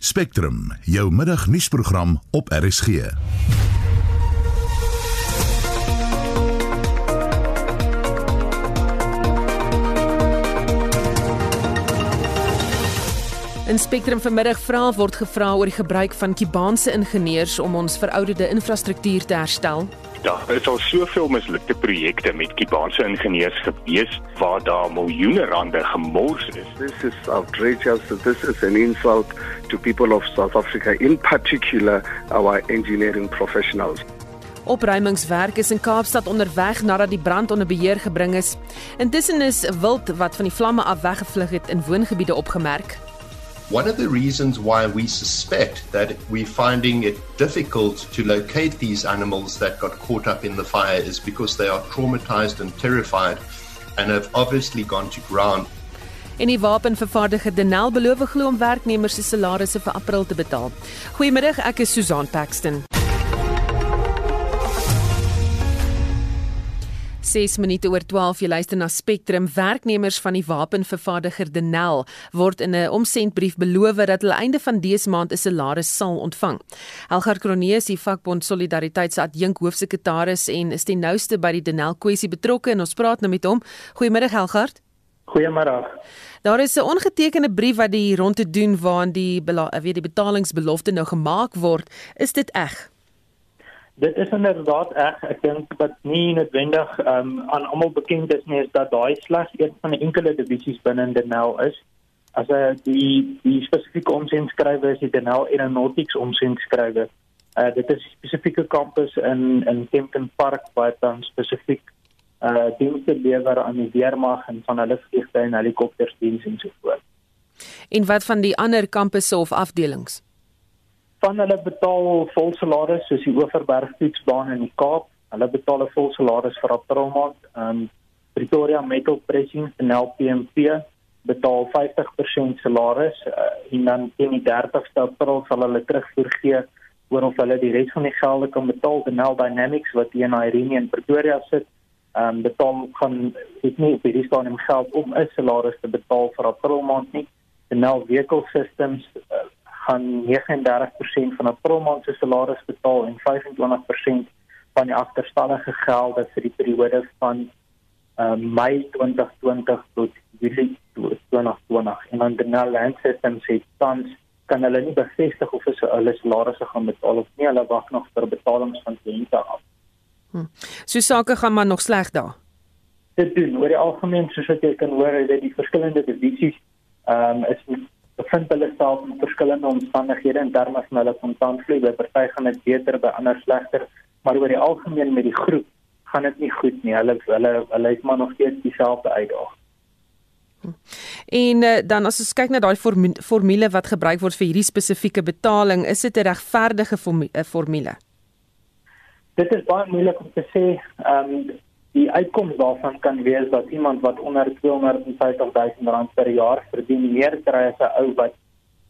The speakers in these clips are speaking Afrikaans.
Spectrum, jou middagnuusprogram op RSG. In Spectrum vanmiddag vra word gevra oor die gebruik van Kubaanse ingenieurs om ons verouderde infrastruktuur te herstel. Daar is al soveel mislukte projekte met Kubaanse ingenieurs gewees waar daar miljoene rande gemors is. This is outrageous. This is an insult to people of South Africa, in particular our engineering professionals. Opruimingswerk is in Kaapstad onderweg nadat die brand onder beheer gebring is. Intussen is wild wat van die vlamme af weggevlug het in woongebiede opgemerk. One of the reasons why we suspect that we're finding it difficult to locate these animals that got caught up in the fire is because they are traumatized and terrified and have obviously gone to ground. En die wapenvervaardiger Denel beloof glo om werknemers se salarisse vir April te betaal. Goeiemiddag, ek is Susan Paxton. 6 minute oor 12 jy luister na Spectrum werknemers van die wapenvervaardiger Denel word in 'n omsendbrief beloof dat hulle einde van dese maand 'n salaris sal ontvang. Helgard Kroneus, die vakbond Solidariteit se adjunk hoofsekretaris en is ten nouste by die Denel kwessie betrokke en ons praat nou met hom. Goeiemiddag Helgard. Goeiemôre. Daar is 'n ongetekende brief wat die rond te doen waarin die weet die betalingsbelofte nou gemaak word. Is dit reg? Dit is inderdaad reg. Ek dink wat nie noodwendig um, aan almal bekend is nie is dat daai slegs een van die enkele divisies binne Denel is. As uh, die die spesifieke omsendskrywe is die Denel Aeronautics omsendskrywe. Uh, dit is 'n spesifieke kampus in in Kempton Park wat dan spesifiek uh dienste lewer aan die weermag en van hulle vliegtuie en helikopters diens en so voort. En wat van die ander kampusse of afdelings? Van hulle betaal vol salaris soos die Oeverberg fietsbaan in die Kaap. Hulle betaal 'n vol salaris vir April maand. Um Pretoria Metal Pressing en LPMP betaal 50% salaris uh, en dan teen die 30ste April sal hulle terugvoer gee oor of hulle die res van die gelde kan betaal. Denel Dynamics wat hier in Irene in Pretoria sit, um betaal gaan dit nie op hierdie stadium geld om 'n salaris te betaal vir April maand nie. Denel Vehicle Systems uh, gaan 39% van 'n promaand se salaris betaal en 25% van die agterstallige gelde vir die periode van uh, Mei 2020 tot Julie 2020. En dan die Land Systems het tans kan hulle nie bevestig of hulle salarisse gaan betaal of nie. Hulle wag nog vir betalings van kliënte af. Hm. So sake gaan maar nog sleg daar. Dit doen oor die algemeen soos wat jy kan hoor dat die verskillende divisies ehm um, is bevind hulle self in verskillende omstandighede in terme van hulle kontantvloei. By party gaan dit beter, by ander slegter, maar oor die algemeen met die groep gaan dit nie goed nie. Hulle hulle hulle het maar nog steeds dieselfde uitdaging. En uh, dan as ons kyk na daai formule wat gebruik word vir hierdie spesifieke betaling, is dit 'n regverdige eh, formule? Dit is baie moeilik om te sê. Ehm um, die uitkoms daarvan kan wees dat iemand wat onder 250 000 rand per jaar verdien meer kry as 'n ou wat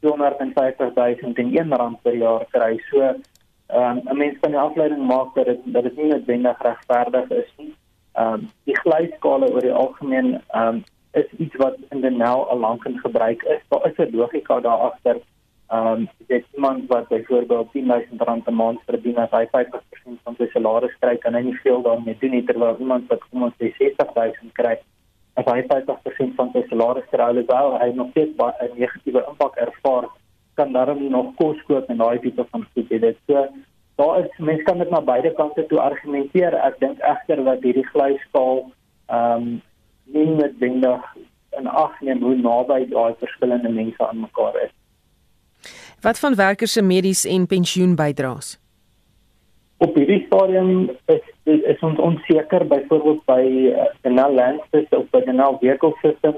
250 000 rand per jaar kry. So ehm um, 'n mens kan 'n afleiding maak dat dit dat dit nie noodwendig regverdig is nie. Ehm um, die glyskale oor die algemeen ehm um, is iets wat in die nou al lank in gebruik is. Daar is 'n logika daar agter. Ehm um, dit iemand wat byvoorbeeld 10000 rand 'n maand verdien as hy 50% van sy salaris kry, kan hy nie veel daarmee doen nie terwyl iemand wat kom ons sê 60000 kry, as hy 50% van sy salaris kry, alhoewel hy nog steeds 'n negatiewe impak ervaar, kan daarom nog kos koop en daai tipe van goed hê. Dit so daar is mense kan dit na beide kante toe argumenteer. Ek dink egter dat hierdie glyskaal ehm um, nie noodwendig in ag neem hoe naby daai verskillende mense aan mekaar is. Wat van werkers se medies en pensioenbydraes? Op hierdie stadium is is, is ons onseker byvoorbeeld by uh, the Nel Landsys of by Nel Vehicle System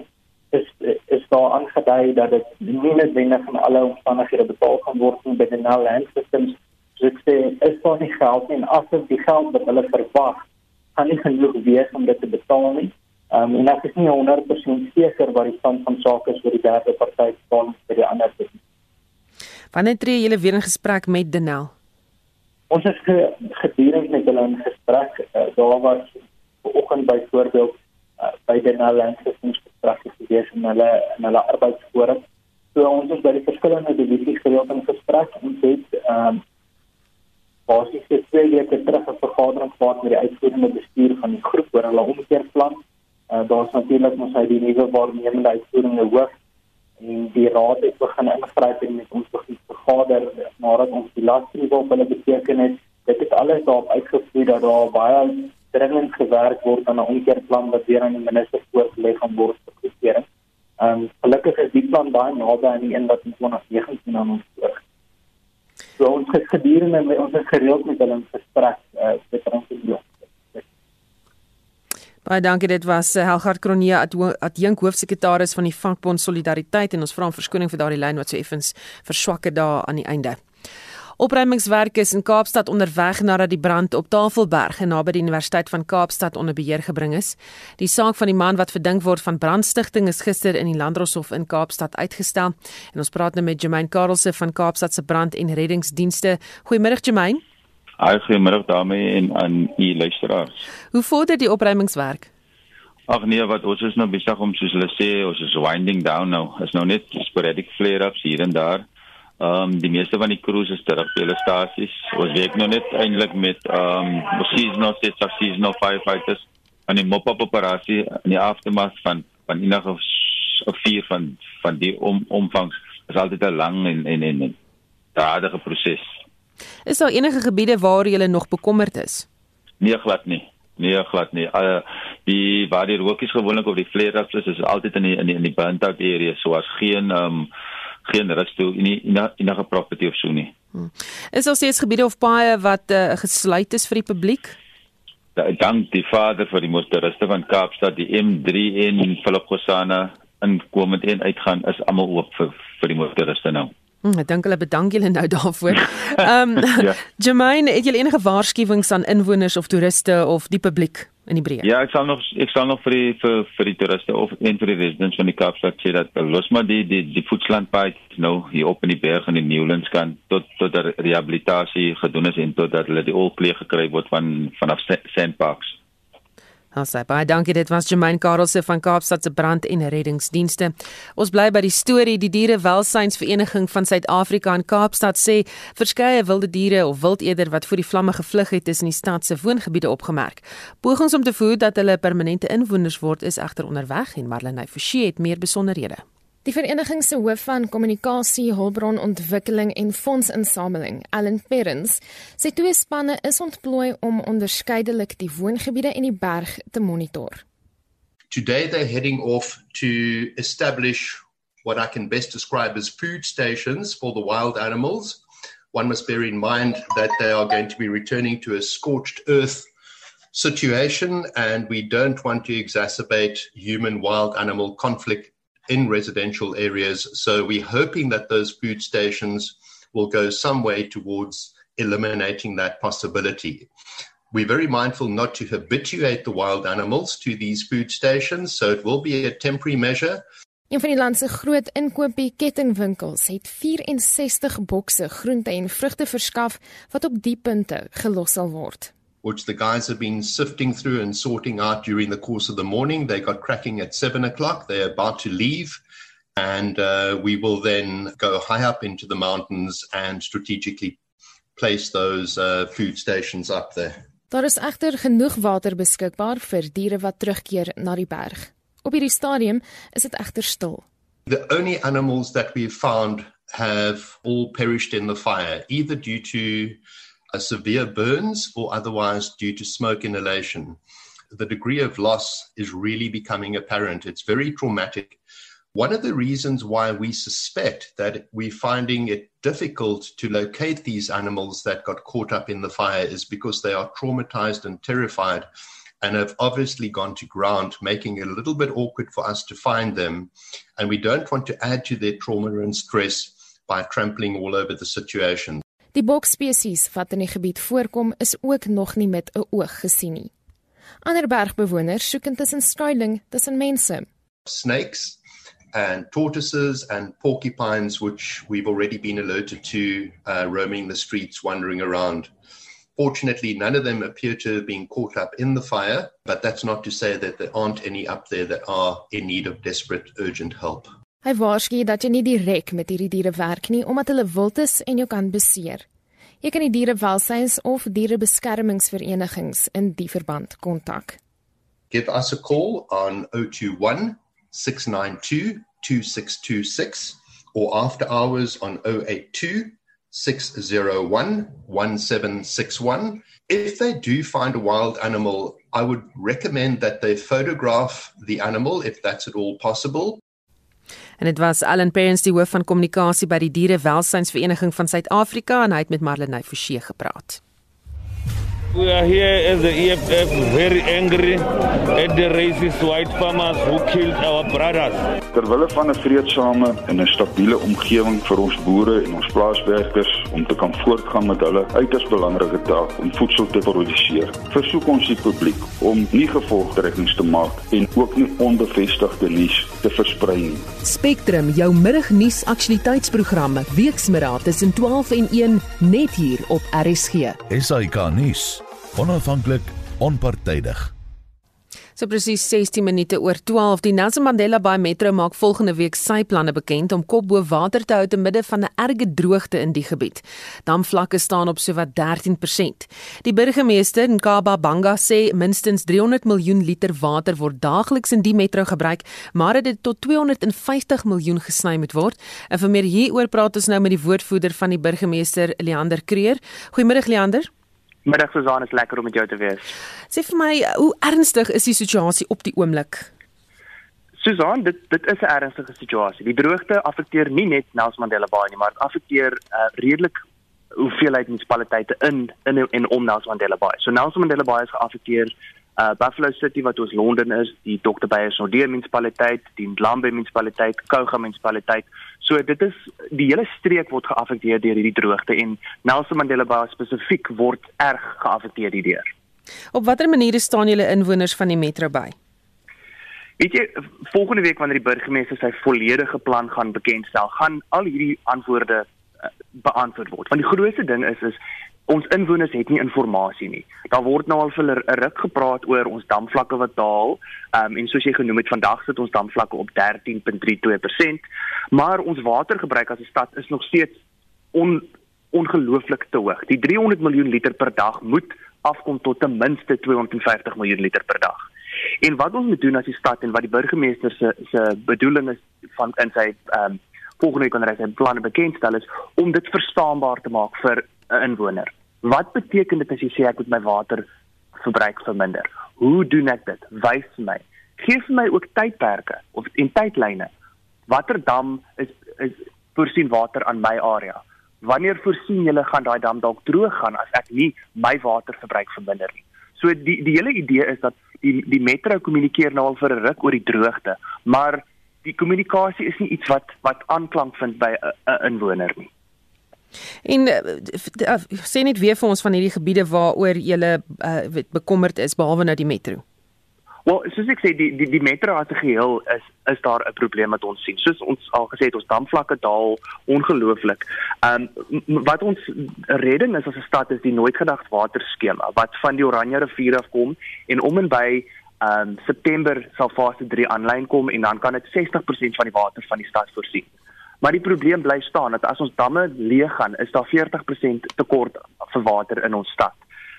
is is daar aangedui dat dit nie noodwendig van alle omstandighede betaal kan word by the Nel Landsys. So ek sê is daar nie geld nie en as dit die geld wat hulle verwag gaan nie genoeg wees om dit te betaal nie. Um, en ek is nie 100% seker wat die stand van sake is vir die derde party staan vir die ander party. Wanneer tree julle weer in gesprek met Denel? Ons is ge, gedurende met hulle in gesprek. Uh, daar was vanoggend byvoorbeeld uh, by Denel Systems gesprekke gewees in hulle in hulle arbeidsforum. So ons is by die verskillende divisies gereeld in gesprek en het ehm um, basies vir twee weke terug 'n vergadering gehad met die uitvoerende bestuur van die groep oor hulle omkeerplan. Uh, Daar's natuurlik mos hy die nuwe waarnemende uitvoerende hoof en die raad het begin ingryp en met ons begin vergader nadat ons die laaste op hulle beteken het. Dit het alles daarop uitgevloei dat daar baie dringend gewerk word aan 'n omkeerplan wat weer aan die minister voorgelê gaan word vir goedkeuring. Ehm um, gelukkig is die plan baie naby aan die een wat in 2019 aan ons voor. So ons het gedurende ons gereeld met hulle gesprek eh uh, met ons gedoen. Baie dankie dit was uh, Helgard Kronee adjunk hoofsekretaris van die Vakbond Solidariteit en ons vra verskoning vir daardie lyn wat so effens verswakke daar aan die einde. Opruimingswerkers in Kaapstad onderweg nadat die brand op Tafelberg naby die Universiteit van Kaapstad onder beheer gebring is. Die saak van die man wat verdink word van brandstigting is gister in die Landdroshof in Kaapstad uitgestel. En ons praat nou met Germain Karelse van Kaapstad se brand- en reddingsdienste. Goeiemôre Germain. Hi, goeiemôre daarmee en aan u luisteraars. Hoe vorder die opruimingswerk? Ag nee, wat ons is nou besig om soos hulle sê, ons is winding down nou. Is nou net sporadic flare-ups hier en daar. Ehm um, die meeste van die crews is terug by hulle stasies. Ons werk nou net eintlik met ehm um, seasonal sets of seasonal firefighters aan die mop-up operasie in die aftermath van van enige vier van van die om, omvangs is altyd 'n lang en en en dadige proses. Is daar enige gebiede waar jy nog bekommerd is? Nee, glad nie. Nee, glad nie. Uh die waar die rookies gewoonlik op die flare-ups is, is altyd in die in die in die burnt-out area, so as geen ehm um, geen rus toe in enige property of so nie. Hmm. Is daar steeds gebiede of paaie wat uh, gesluit is vir die publiek? Da, dank die vader vir die motoriste van Kaapstad, die M3 en Philip inkomend en uitgaan is almal oop vir vir die motoriste nou. Hmm, ek dink hulle bedank julle nou daarvoor. Ehm um, ja. Jermaine, het julle enige waarskuwings aan inwoners of toeriste of die publiek? in die breë. Ja, ek sal nog ek sal nog vir die vir vir die toeriste of en vir die residents van die Kaapstad sê dat los maar die die die voetslandpad nou hier op in die berg in die Newlands kan tot tot der rehabilitasie gedoen is en tot dat hulle die olklee gekry word van vanaf Sandparks. Haai, baie dankie. Dit was Germain Karelse van Kaapstad se brand- en reddingsdienste. Ons bly by die storie. Die Dierewelsynsvereniging van Suid-Afrika in Kaapstad sê verskeie wilde diere of wildeder wat voor die vlamme gevlug het, in die stad se woongebiede opgemerk. Pogings om te voer dat hulle permanente inwoners word, is egter onderweg en Marlenae Forsie het meer besonderhede. Die vereniging se hoof van kommunikasie, hulpbronontwikkeling en fondsinsameling, Allan Perrins, sê twee spanne is ontplooi om onderskeidelik die woongebiede en die berg te monitor. Today they're heading off to establish what I can best describe as food stations for the wild animals. One must bear in mind that they are going to be returning to a scorched earth situation and we don't want to exacerbate human wild animal conflict in residential areas. So we're hoping that those food stations will go some way towards eliminating that possibility. We're very mindful not to habituate the wild animals to these food stations, so it will be a temporary measure. Een van die land se groot inkoopie kettingwinkels het 64 bokse groente en vrugte verskaf wat op die punte gelos sal word. Which the guys have been sifting through and sorting out during the course of the morning. They got cracking at seven o'clock. They're about to leave. And uh, we will then go high up into the mountains and strategically place those uh, food stations up there. Daar is egter genoeg water beskikbaar vir diere wat terugkeer na die berg. Op hierdie stadium is dit egter stil. The only animals that we've found have all perished in the fire, either due to severe burns or otherwise due to smoke inhalation. The degree of loss is really becoming apparent. It's very traumatic. One of the reasons why we suspect that we're finding it difficult to locate these animals that got caught up in the fire is because they are traumatized and terrified and have obviously gone to ground, making it a little bit awkward for us to find them. And we don't want to add to their trauma and stress by trampling all over the situation. Die bokspesies wat in die gebied voorkom, is ook nog nie met 'n oog gesien nie. Ander bergbewoners soek intussen skuilings tussen mense. Snakes and tortoises and porcupines which we've already been alerted to uh, roaming the streets wandering around. Fortunately, none of them appear to have been caught up in the fire, but that's not to say that there aren't any up there that are in need of desperate urgent help. Hy waarsku dat jy nie direk met hierdie diere werk nie omdat hulle wild is en jou kan beseer. Jy kan die dierewelsyns of dierebeskermingsverenigings in die verband kontak. Give us a call on 021 692 2626 or after hours on 082 601 1761. If they do find a wild animal, I would recommend that they photograph the animal if that's at all possible. En dit was Allan Parents die hoof van kommunikasie by die Dierewelsynsvereniging van Suid-Afrika en hy het met Marlenae Forsie gepraat. We are here as the EFF very angry at the racist white farmers who killed our brothers. Terwille van 'n vreedsame en 'n stabiele omgewing vir ons boere en ons plaaswerkers om te kan voortgaan met hulle uiters belangrike taak om voedsel te produseer. Versoek ons die publiek om nie gevolgtrekkings te maak en ook nie onbevestigde nuus te versprei nie. Spectrum, jou middagnuus aktualiteitsprogramme, weksmiddag tussen 12 en 1 net hier op RSG. SAK nuus. Onafhanklik, onpartydig. So presies 16 minute oor 12. Die Nelson Mandela Bay Metro maak volgende week sy planne bekend om kop bo water te hou te midde van 'n erge droogte in die gebied. Damvlakke staan op sowat 13%. Die burgemeester Nkaba Banga sê minstens 300 miljoen liter water word daagliks in die metro gebruik, maar dit tot 250 miljoen gesny moet word. En vir meer hieroor praat ons nou met die woordvoerder van die burgemeester, Leander Creer. Goeiemôre Leander. Middag Susan, is lekker om met jou te wees. Sê vir my, hoe ernstig is die situasie op die oomblik? Susan, dit dit is 'n ernstige situasie. Die droogte affekteer nie net Nelson Mandela Bay nie, maar dit affekteer uh, redelik hoeveelheid munisipaliteite in in en om Nelson Mandela Bay. So Nelson Mandela Bay is geaffekteer uh Buffalo City wat ons Londen is, die Dr. Beyers Nordee munisipaliteit, die Ndlambe munisipaliteit, Kouga munisipaliteit. So dit is die hele streek word geaffekteer deur hierdie droogte en Nelson Mandela Bay spesifiek word erg geaffekteer hierdeur. Op watter maniere staan julle inwoners van die metro by? Weet jy, volgende week wanneer die burgemeester sy volledige plan gaan bekendstel, gaan al hierdie antwoorde uh, beantwoord word. Want die grootste ding is is ons inwoners het nie inligting nie. Daar word nou al vir 'n ruk gepraat oor ons damvlakke wat daal. Ehm um, en soos jy genoem het, vandag sit ons damvlakke op 13.32%, maar ons watergebruik as 'n stad is nog steeds on ongelooflik te hoog. Die 300 miljoen liter per dag moet afkom tot ten minste 250 miljoen liter per dag. En wat ons moet doen as die stad en wat die burgemeester se se bedoeling is van in sy ehm um, volgende week wanneer hy sy planne bekendstel is om dit verstaanbaar te maak vir 'n inwoner. Wat beteken dit as jy sê ek moet my water verbruik verminder? Hoe doen ek dit? Wys my. Geef my ook tydperke of en tydlyne. Watter dam is is voorsien water aan my area? Wanneer voorsien julle gaan daai dam dalk droog gaan as ek nie my waterverbruik verminder nie? So die die hele idee is dat die die metro kommunikeer nou al vir 'n ruk oor die droogte, maar die kommunikasie is nie iets wat wat aanklank vind by 'n inwoner nie. En uh, sê net weer vir ons van hierdie gebiede waaroor jy uh, bekommerd is behalwe nou die metro. Wel, soos ek sê, die die die metro as 'n geheel is is daar 'n probleem wat ons sien. Soos ons al gesê het, ons damvlakke daal ongelooflik. Ehm um, wat ons redding is as 'n stad is die nooit gedagte waterskema wat van die Oranje rivier af kom en om en by ehm um, September sal fase 3 aanlyn kom en dan kan dit 60% van die water van die stad voorsien. Maar die probleem bly staan dat as ons damme leeg gaan, is daar 40% tekort vir water in ons stad.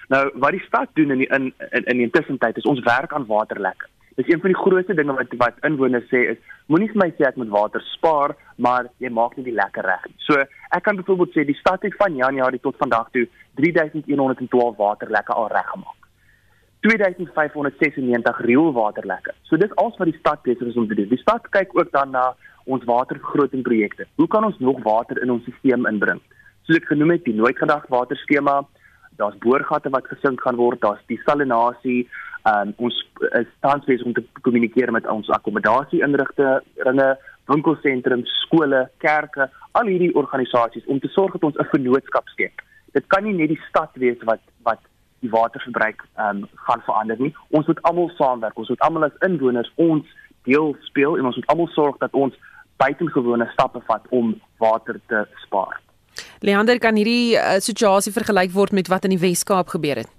Nou, wat die stad doen in die in in, in die tussentyd is ons werk aan waterlekke. Dis een van die grootste dinge wat wat inwoners sê is moenie vir my sê ek moet water spaar, maar jy maak nie die lekker reg nie. So, ek kan byvoorbeeld sê die stad het van Januarie tot vandag toe 3112 waterlekke al reggemaak. 2596 rioolwaterlekke. So dis alles wat die stad besig is om te doen. Die stad kyk ook dan na ons watervergrotingprojekte. Hoe kan ons nog water in ons stelsel inbring? Soos ek genoem het, die nooit gedag waterskema, daar's boorgate wat gesink gaan word, daar's die salinasie. Um, ons is tans besig om te kommunikeer met ons akkommodasie-inrigtinge, winkelsentrums, skole, kerke, al hierdie organisasies om te sorg dat ons 'n vennootskap skep. Dit kan nie net die stad wees wat wat die waterverbruik um, gaan verander nie. Ons moet almal saamwerk. Ons moet almal as inwoners ons deel speel en ons moet almal sorg dat ons buitengewone stappe vat om water te spaar. Leander kan hierdie uh, situasie vergelyk word met wat in die Wes-Kaap gebeur het.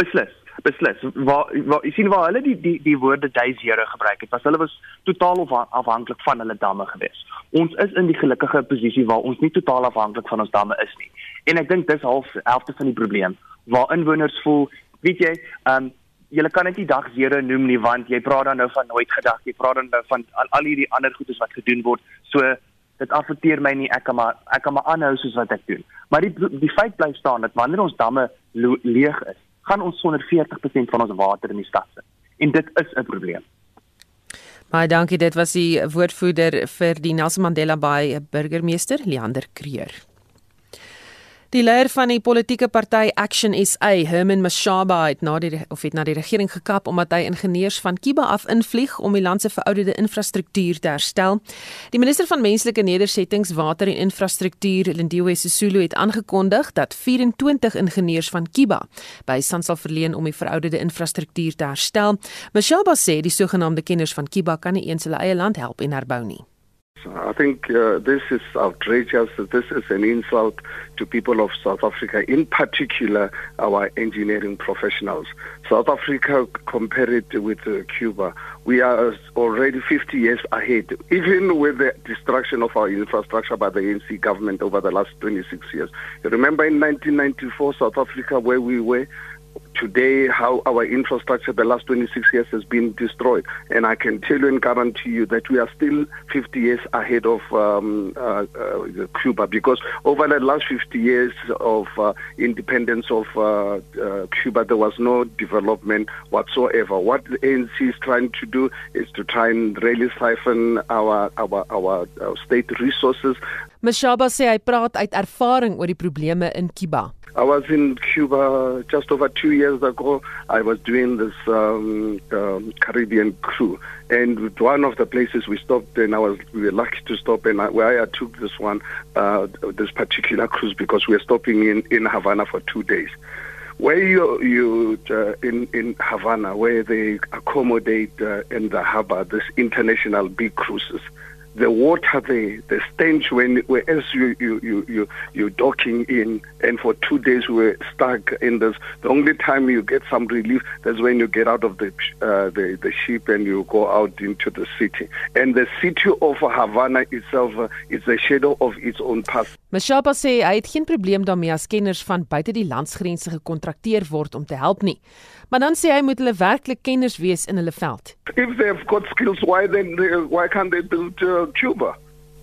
Beslis. beslis. Waar waar jy sien waar hulle die die die woorde duisere gebruik het, was hulle was totaal afhanklik van hulle damme gewees. Ons is in die gelukkige posisie waar ons nie totaal afhanklik van ons damme is nie. En ek dink dis half helfte van die probleem waar inwoners voel, weet jy, ehm um, jy kan net nie dag zero noem nie want jy praat dan nou van nooit gedag, jy praat dan nou van al, al hierdie ander goedes wat gedoen word. So dit affekteer my nie, ek kan maar ek kan maar aanhou soos wat ek doen. Maar die die feit bly staan dat wanneer ons damme leeg is, gaan ons sonder 40% van ons water in die stad sit. En dit is 'n probleem. Baie dankie, dit was die woordvoerder vir die Nelson Mandela Bay burgemeester Leander Creer. Die leier van die politieke party Action SA, Herman Mashaba, het na die of het na die regering gekap omdat hy ingenieurs van Kiba af invlieg om die land se verouderde infrastruktuur te herstel. Die minister van menslike nedersettings, water en infrastruktuur, Lindiwe Sisulu, het aangekondig dat 24 ingenieurs van Kiba by stand sal verleen om die verouderde infrastruktuur te herstel. Mashaba sê die sogenaamde kenners van Kiba kan nie eens hulle eie land help en herbou nie. I think uh, this is outrageous. This is an insult to people of South Africa, in particular our engineering professionals. South Africa, compared with uh, Cuba, we are already 50 years ahead, even with the destruction of our infrastructure by the ANC government over the last 26 years. Remember in 1994, South Africa, where we were, today how our infrastructure the last 26 years has been destroyed. And I can tell you and guarantee you that we are still 50 years ahead of um, uh, uh, Cuba because over the last 50 years of uh, independence of uh, uh, Cuba, there was no development whatsoever. What the ANC is trying to do is to try and really siphon our, our, our, our state resources. Mashaba sê hy praat uit ervaring oor die probleme in Cuba. I was in Cuba just over two years ago. I was doing this um, um, Caribbean crew, and one of the places we stopped, and I was we were lucky to stop, and I, where I took this one, uh, this particular cruise, because we were stopping in in Havana for two days. Where you you uh, in in Havana, where they accommodate uh, in the harbor this international big cruises the water there, the stench when as you, you, you, you, you're docking in, and for two days we were stuck in this. The only time you get some relief, that's when you get out of the, uh, the, the ship and you go out into the city. And the city of Havana itself uh, is a shadow of its own past. Mashaba sê hy het geen probleem daarmee as kenners van buite die landsgrense gekontrakteer word om te help nie. Maar dan sê hy moet hulle werklik kenners wees in hulle veld. If they have got skills, why then they, why can't they build uh, Cuba?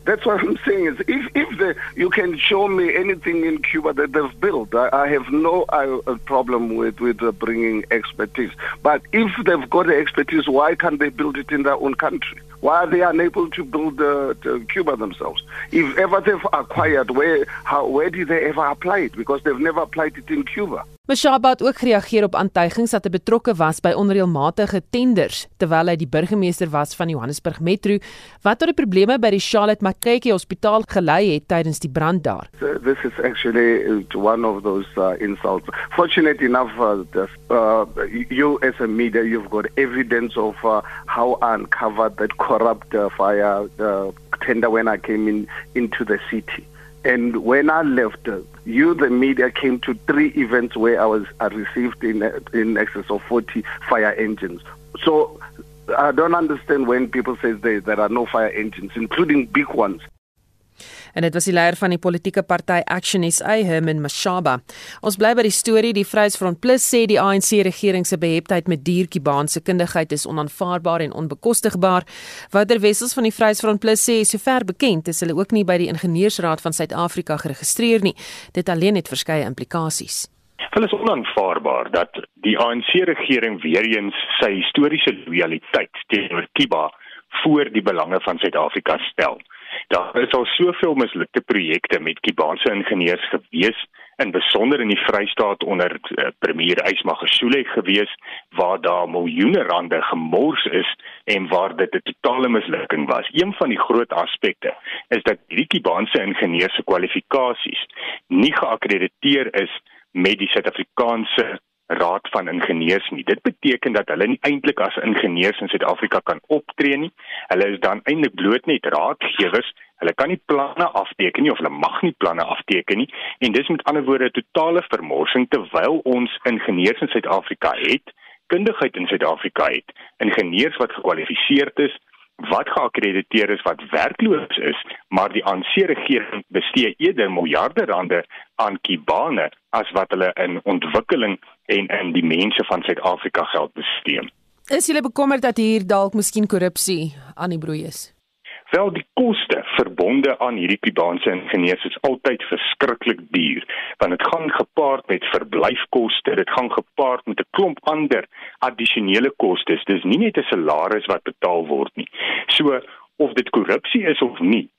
That's what I'm saying is if if you can show me anything in Cuba that they've built, I, I have no uh, problem with with uh, bringing expertise. But if they've got the expertise, why can't they build it in their own country? Why are they unable to build uh, to Cuba themselves? If ever they've acquired, where how where did they ever apply it? Because they've never applied it in Cuba. Mashaba het ook gereageer op aantuigings dat hy betrokke was by onreëlmatige tenders terwyl hy die burgemeester was van Johannesburg Metro wat tot die probleme by die Charlotte Maxeke Hospitaal gelei het tydens die brand daar. This is actually one of those uh, insults. Fortunate enough uh, that, uh, you as a media you've got evidence of uh, how uncovered that corrupt uh, fire uh, tender when I came in into the city. And when I left, you, the media, came to three events where I was I received in in excess of 40 fire engines. So I don't understand when people say there, there are no fire engines, including big ones. En dit was die leier van die politieke party Action SA Herman Mashaba. Ons bly by die storie die Vryheidsfront Plus sê die ANC regering se beheptheid met diertjie baan se kundigheid is onaanvaarbaar en onbekostigbaar. Wouter Wessels van die Vryheidsfront Plus sê sover bekend is hulle ook nie by die ingenieursraad van Suid-Afrika geregistreer nie. Dit alleen het verskeie implikasies. Hulle is onaanvaarbaar dat die ANC regering weer eens sy historiese lojaliteit teenoor Kiba voor die belange van Suid-Afrika stel. Daar is al soveel mislukte projekte met Kubaanse ingenieurs gewees in besonder in die Vrystaat onder uh, premier Ysmagashule gewees waar daar miljoene rande gemors is en waar dit 'n totale mislukking was. Een van die groot aspekte is dat hierdie Kubaanse ingenieurs se kwalifikasies nie geakkrediteer is met die Suid-Afrikaanse raad van ingenieurs nie. Dit beteken dat hulle nie eintlik as ingenieurs in Suid-Afrika kan optree nie. Hulle is dan eintlik bloot net raadgewers. Hulle kan nie planne afteken nie of hulle mag nie planne afteken nie. En dis met ander woorde 'n totale vermorsing terwyl ons ingenieurs in Suid-Afrika het, kundigheid in Suid-Afrika het, ingenieurs wat gekwalifiseerd is, wat geakkrediteer is wat werkloos is, maar die ANC regering bestee eerder miljarde rande aan kibane as wat hulle in ontwikkeling en in die mense van Suid-Afrika geld bestee. Is jy bekommerd dat hier dalk miskien korrupsie aan die broei is? Wel die koste verbonde aan hierdie Kubaanse ingenieurs is altyd verskriklik duur, want dit gaan gepaard met verblyfkoste, dit gaan gepaard met 'n klomp ander addisionele kostes. Dis nie net 'n salaris wat betaal word nie. So of dit korrupsie is of nie,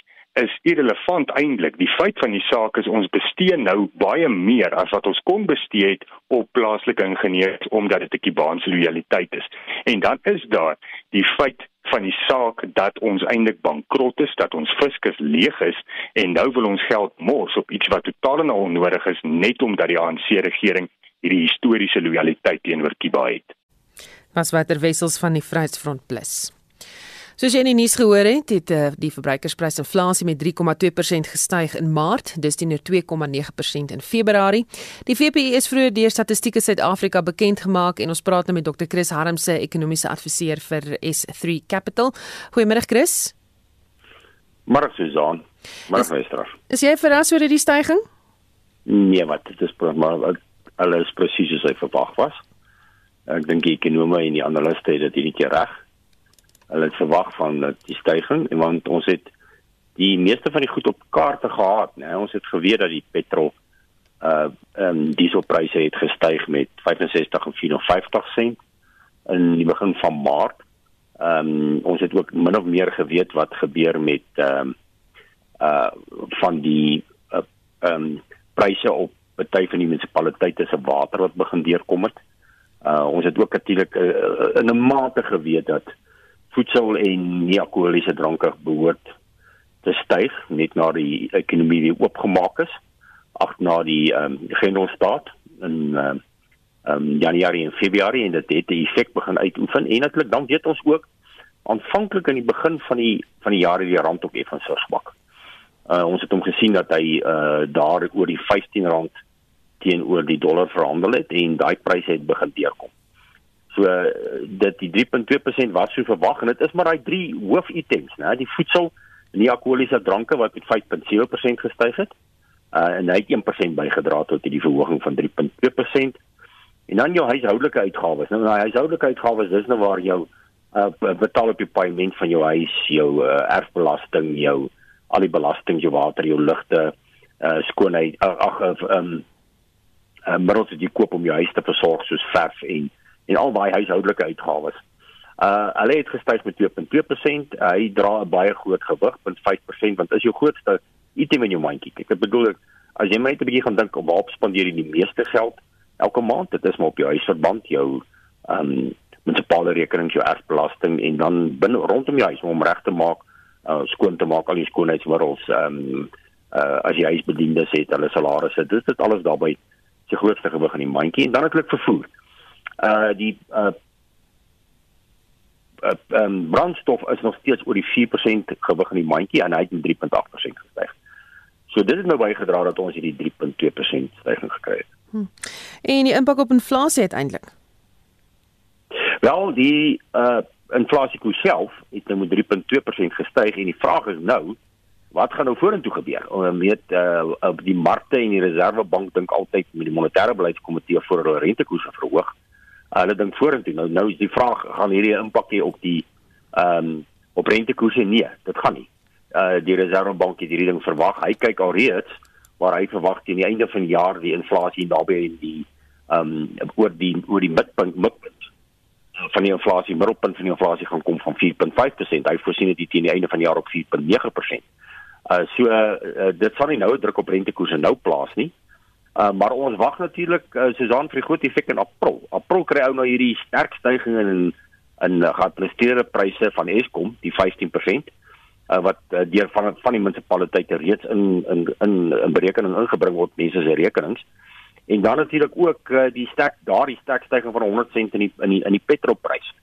is irrelevant eintlik. Die feit van die saak is ons bestee nou baie meer as wat ons kon bestee het op plaaslike ingenieurs omdat dit 'n Kubaanse loyaliteit is. En dan is daar die feit van die saak dat ons eintlik bankrot is, dat ons fiskus leeg is en nou wil ons geld mors op iets wat totaal en al onnodig is net omdat die ANC regering hierdie historiese loyaliteit teenoor Kuba het. Was watter wessels van die Vryheidsfront Plus. Soos jy in die nuus gehoor het, het uh, die verbruikersprysinflasie met 3,2% gestyg in Maart, dis teenoor 2,9% in Februarie. Die VPI is vroeër deur Statistieke Suid-Afrika bekend gemaak en ons praat nou met Dr. Chris Harmse, ekonomiese adviseur vir S3 Capital. Goeiemôre Chris. Môre Susan. Môre Wester. Is jy verras oor hierdie stygings? Nee, wat dit is maar alles presies soos hy verwag was. Ek dink die ekonome en die analiste het dit hierdie keer reg hulle het verwag van die stygings en want ons het die meeste van die goed op kaarte gehad nê ons het geweet dat die petrol uh ehm um, dieselpryse het gestyg met 65 en 54 sent in die begin van Maart. Ehm um, ons het ook min of meer geweet wat gebeur met ehm um, uh van die uh ehm um, pryse op party van die munisipaliteite se water wat begin deurkom het. Uh ons het ook natuurlik uh, in 'n mate geweet dat voedsel en nie-alkoholiese dranke behoort te styg net na die ekonomie weer oopgemaak is ag na die ehm um, genderstaat in ehm um, um, Januarie en Februarie en dit het die effek begin uitoefen en natuurlik dan weet ons ook aanvanklik in die begin van die van die jaar het die rand ook effens verswak. Uh ons het hom gesien dat hy uh daar oor die R15 teenoor die dollar verhandel het en daai pryse het begin deurkom. So dit die 3.2% was so verwag en dit is maar daai drie hoofitems, né? Die voedsel en die alkoholiese dranke wat met 5.7% gestyg het. Uh en hy het 1% bygedra tot hierdie verhoging van 3.2%. En dan jou huishoudelike uitgawes. Nou daai huishoudelike uitgawes dis nou waar jou uh betaal op die paaiement van jou huis, jou uh, erfbelasting, jou al die belastings, jou water, jou ligte, uh skoonheid, ag ag um uh middels wat jy koop om jou huis te versorg soos verf en en al daai huishoudelike uitgawes. Uh hulle het gestyg met 2.2%. Uh, hy dra 'n baie groot gewig, 0.5% want is jou grootste item in jou mandjie. Ek bedoel as jy net 'n bietjie gaan dink op waar spandeer jy die meeste geld elke maand, dit is maar op jou huisverband, jou um munisipale rekenings, jou erfbelasting en dan binne rondom jou huis om reg te maak, uh skoon te maak al die skoonheidsmiddels, um uh as jy huisbedienis het, hulle salarisse, dit is alles daarbey se grootste gewig in die mandjie en dan natuurlik vervoer uh die uh uh um, brandstof is nog steeds oor die 4% gewig in die mandjie en hy het met 3.8% gestyg. So dit het nou bygedra dat ons hierdie 3.2% stygings gekry het. Hm. En die impak op inflasie uiteindelik. Wel, die uh inflasie self het nou met 3.2% gestyg en die vraag is nou wat gaan nou vorentoe gebeur? Ons weet uh op die markte en die reservebank dink altyd met die monetêre beleidskomitee voor hulle rentekoerse verhoog hulle dink vorentoe. Nou nou is die vraag gaan hierdie impak hê op die ehm um, op rentekoerse? Nee, dit gaan nie. Uh die Reservebank het hierdie ding verwag. Hy kyk alreeds waar hy verwag teen die einde van die jaar die inflasie naby in die ehm um, oor die oor die midpunt midpunt van die inflasie middelpunt van die inflasie gaan kom van 4.5%. Hy voorsien dit teen die einde van die jaar op 4.9%. Uh so uh, dit sal nie nou druk op rentekoerse nou plaas nie. Uh, maar ons wag natuurlik uh, Susan vir die groot effek in April. April kry ou nou hierdie sterk stygings in in uh, geadministreerde pryse van Eskom, die 15% uh, wat uh, deur van van die munisipaliteite reeds in in in in berekening ingebring word mense se rekenings. En dan natuurlik ook uh, die sterk daardie sterk styging van 100 sent in die in die in die petrolprys.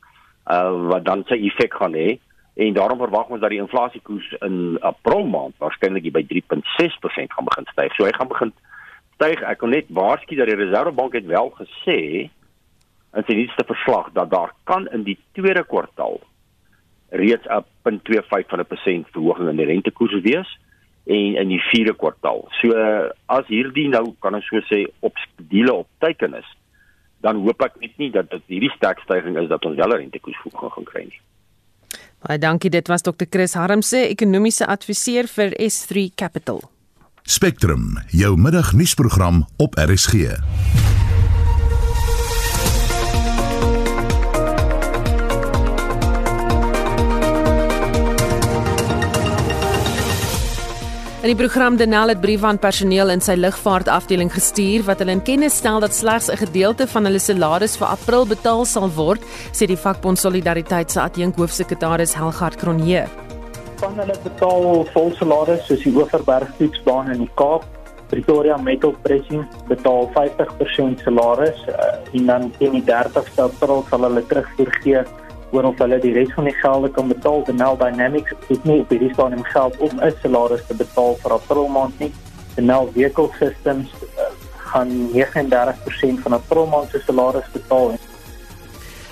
Uh wat dan sy effek gaan hê en daarom verwag ons dat die inflasiekoers in April maand waarskynlik by 3.6% gaan begin styg. So hy gaan begin styg. Ek kon net waarsku dat die Reservebank het wel gesê in sy nuutste verslag dat daar kan in die tweede kwartaal reeds 'n 0.25% verhoging in die rentekoers wees en in die vierde kwartaal. So as hierdie nou kan ons so sê op diele op teiken is, dan hoop ek net nie dat dit hierdie sterk stygings is dat ons wel 'n rentekoersverhoging gaan kry nie. Baie dankie, dit was Dr. Chris Harmse, ekonomiese adviseur vir S3 Capital. Spectrum, jou middagnuusprogram op RSG. In die program Denel het brief aan personeel in sy lugvaartafdeling gestuur wat hulle in kennis stel dat slegs 'n gedeelte van hulle salaris vir April betaal sal word, sê die vakbond Solidariteit se adjunk hoofsekretaris Helgard Cronje. Van hulle betaal vol salaris soos die Oeverberg fietsbaan in die Kaap. Pretoria Metal Pressing betaal 50% salaris uh, en dan teen die 30ste April sal hulle terugvoer gee oor of hulle die res van die gelde kan betaal. Denel Dynamics het nie op hierdie stadium geld om 'n salaris te betaal vir April maand nie. Denel Vehicle Systems uh, gaan 39% van April maand se salaris betaal.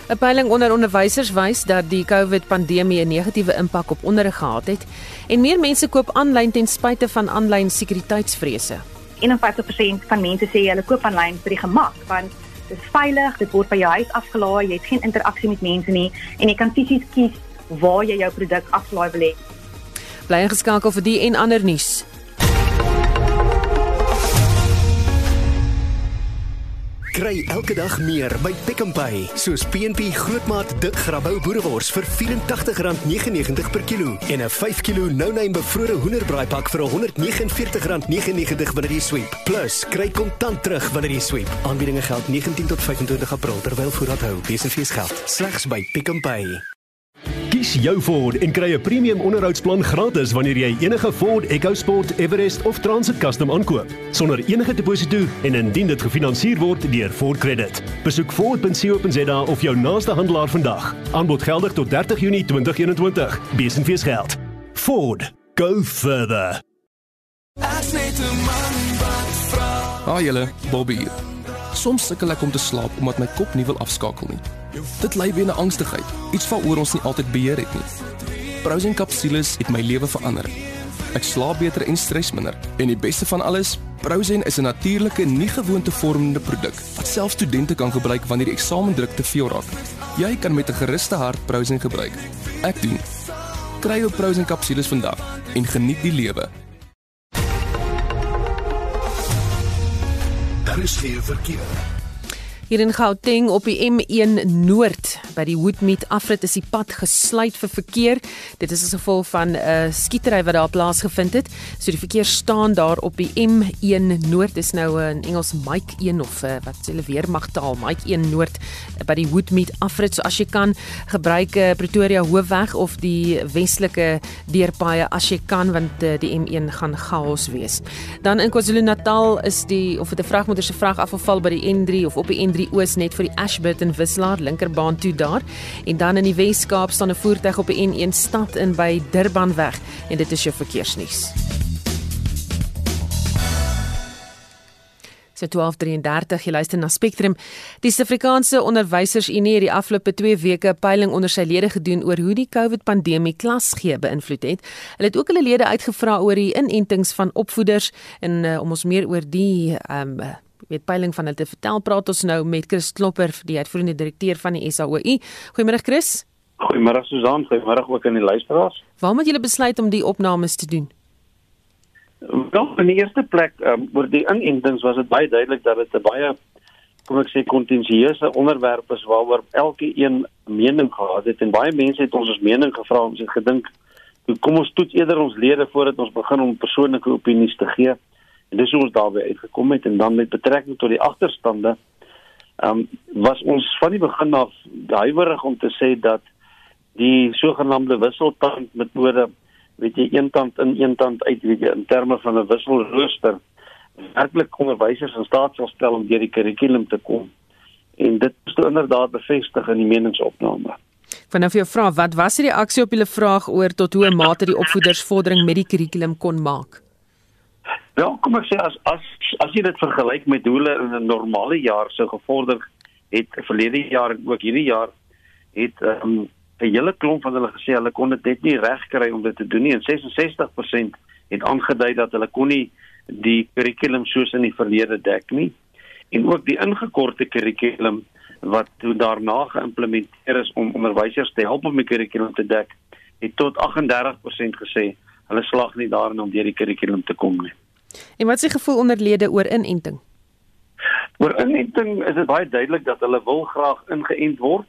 'n Peiling onder onderwysers wys dat die COVID-pandemie 'n negatiewe impak op onderrig gehad het en meer mense koop aanlyn ten spyte van aanlyn sekuriteitsvrese. 51% van mense sê hulle koop aanlyn vir die gemak want Dit is veilig, dit word by jou huis afgelaai, jy het geen interaksie met mense nie en jy kan fisies kies waar jy jou produk aflaai wil hê. Bly ingeskakel vir die en ander nuus. Kry elke dag meer by Pick n Pay, soos PNP grootmaat dik grabouw boerewors vir R84.99 per kilo en 'n 5 kg no-name bevrore hoenderbraaipak vir R149.99 wanneer jy sweep. Plus, kry kontant terug wanneer jy sweep. Aanbiedinge geld 19 tot 25 April terwyl voorraad hou. Besenfees geld slegs by Pick n Pay. Kies jou Ford en kry 'n premium onderhoudsplan gratis wanneer jy enige Ford EcoSport, Everest of Transit Custom aankoop, sonder enige deposito en indien dit gefinansier word deur Ford Credit. Besoek ford.co.za of jou naaste handelaar vandag. Aanbod geldig tot 30 Junie 2021. Besenfees geld. Ford, go further. Haai julle, Bobby hier. Soms sukkel ek om te slaap omdat my kop nie wil afskakel nie. Dit lei weer na angstigheid, iets waaroor ons nie altyd beheer het nie. Prousing kapsules het my lewe verander. Ek slaap beter en stres minder. En die beste van alles, Prousing is 'n natuurlike, nie gewoonte vormende produk wat selfs studente kan gebruik wanneer die eksamendruk te veel raak. Jy kan met 'n gerusde hart Prousing gebruik. Ek doen. Kry jou Prousing kapsules vandag en geniet die lewe. Daar is geen verkeer. Hier in Gauteng op die M1 Noord by die Woodmead afrit is die pad gesluit vir verkeer. Dit is as gevolg van 'n uh, skietery wat daar plaasgevind het. So die verkeer staan daar op die M1 Noord. Dis nou in Engels Mike 1 of uh, wat hulle weer mag taal Mike 1 Noord uh, by die Woodmead afrit. So as jy kan gebruik uh, Pretoria Hoofweg of die westelike deurpaaie as jy kan want uh, die M1 gaan chaos wees. Dan in KwaZulu-Natal is die of dit 'n vragmotor se vragafval by die N3 of op die N3 N3 Oos net vir die Ashburton Wisselaar linkerbaan toe daar. En dan in die Wes-Kaap staan 'n voertuig op die N1 stad in by Durbanweg en dit is jou verkeersnuus. Se 1233 jy luister na Spectrum. Die Suid-Afrikaanse Onderwysersunie het die afgelope 2 weke 'n peiling onder sy lede gedoen oor hoe die COVID-pandemie klasgee beïnvloed het. Hulle het ook hulle lede uitgevra oor die inentings van opvoeders en uh, om ons meer oor die um, weet peiling van hulle te vertel. Praat ons nou met Chris Klopper, die uitvoerende direkteur van die SAOI. Goeiemôre Chris. Goeiemôre Susan, goeiemôre ook aan die luisteraars. Waarom het julle besluit om die opnames te doen? Wel, in die eerste plek, um, oor die inentings was dit baie duidelik dat dit 'n baie kom ek sê kontensieuse onderwerp is waaroor elke een mening gehad het en baie mense het ons ons mening gevra om se gedink kom ons toets eerder ons lede voordat ons begin om persoonlike opinies te gee. En dis hoe ons daarby uitgekom het en dan met betrekking tot die agterstande, ehm um, was ons van die begin af huiwerig om te sê dat die sogenaamde wisseltand metode, weet jy, een tand in een tand uit, weet jy, in terme van 'n wisselrooster werklik onderwysers in staat sal stel om deur die kurrikulum te kom. En dit is inderdaad bevestig in die meningsopname. Vanaf jou vra wat was die reaksie op julle vraag oor tot hoe mate die opvoeders vordering met die kurrikulum kon maak? Ja, kom ek sê as as as jy dit vergelyk met hoe hulle in 'n normale jaar sou gevorder het verlede jaar en ook hierdie jaar het um, 'n hele klomp van hulle gesê hulle kon dit net nie regkry om dit te doen nie en 66% het aangedui dat hulle kon nie die kurrikulum soos in die verlede dek nie en ook die ingekorte kurrikulum wat toe daarna geïmplementeer is om onderwysers te help om die kurrikulum te dek het tot 38% gesê hulle slag nie daarin om deur die kurrikulum te kom nie. En wat is die gevoel onder lede oor inenting? Oor inenting is dit baie duidelik dat hulle wil graag ingeënt word,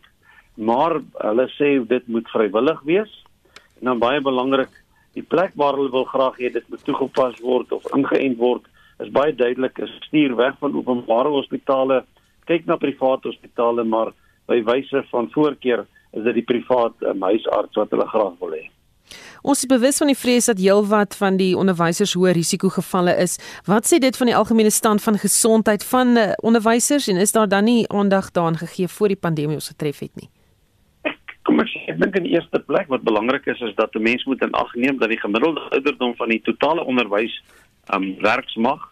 maar hulle sê dit moet vrywillig wees. En dan baie belangrik, die plek waar hulle wil graag hê dit moet toegepas word of ingeënt word, is baie duidelik, is stuur weg van openbare hospitale, kyk na private hospitale, maar by wyse van voorkeur is dit die privaat um, huisarts wat hulle graag wil hê. Ons is bewus van die vrees dat heelwat van die onderwysers hoë risikogevalle is. Wat sê dit van die algemene stand van gesondheid van uh, onderwysers en is daar dan nie aandag daaraan gegee voor die pandemie ons getref het nie? Kom ek sê, ek dink in die eerste plek wat belangrik is is dat 'n mens moet in ag neem dat die gemiddelde ouderdom van die totale onderwys um werksmag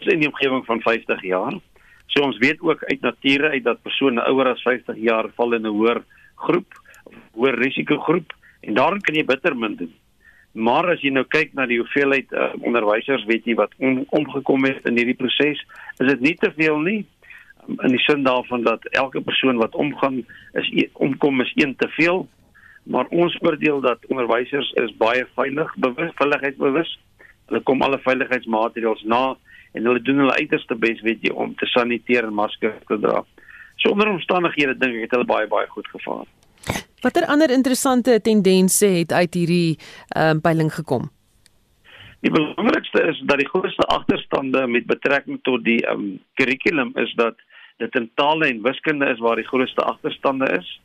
is in die omgewing van 50 jaar. So ons weet ook uit nature uit dat persone ouer as 50 jaar val in 'n hoër groep hoër risikogroep en daarin kan jy bitter min doen. Maar as jy nou kyk na die hoeveelheid uh, onderwysers weet jy wat om, omgekom het in hierdie proses, is dit nie te veel nie um, in die sin daarvan dat elke persoon wat omgaan is e, omkom is een te veel. Maar ons oordeel dat onderwysers is baie veilig, bewus, veiligheidsbewus. Hulle kom alle veiligheidsmaatreëls na en hulle doen hulle uiterste bes weet jy om te saniteer en maskers te dra. So onder omstandighede dink ek het hulle baie baie goed gevaar. Watter ander interessante tendense het uit hierdie ehm um, peiling gekom? Die belangrikste is dat die grootste agterstande met betrekking tot die ehm um, kurrikulum is dat dit in tale en wiskunde is waar die grootste agterstande is.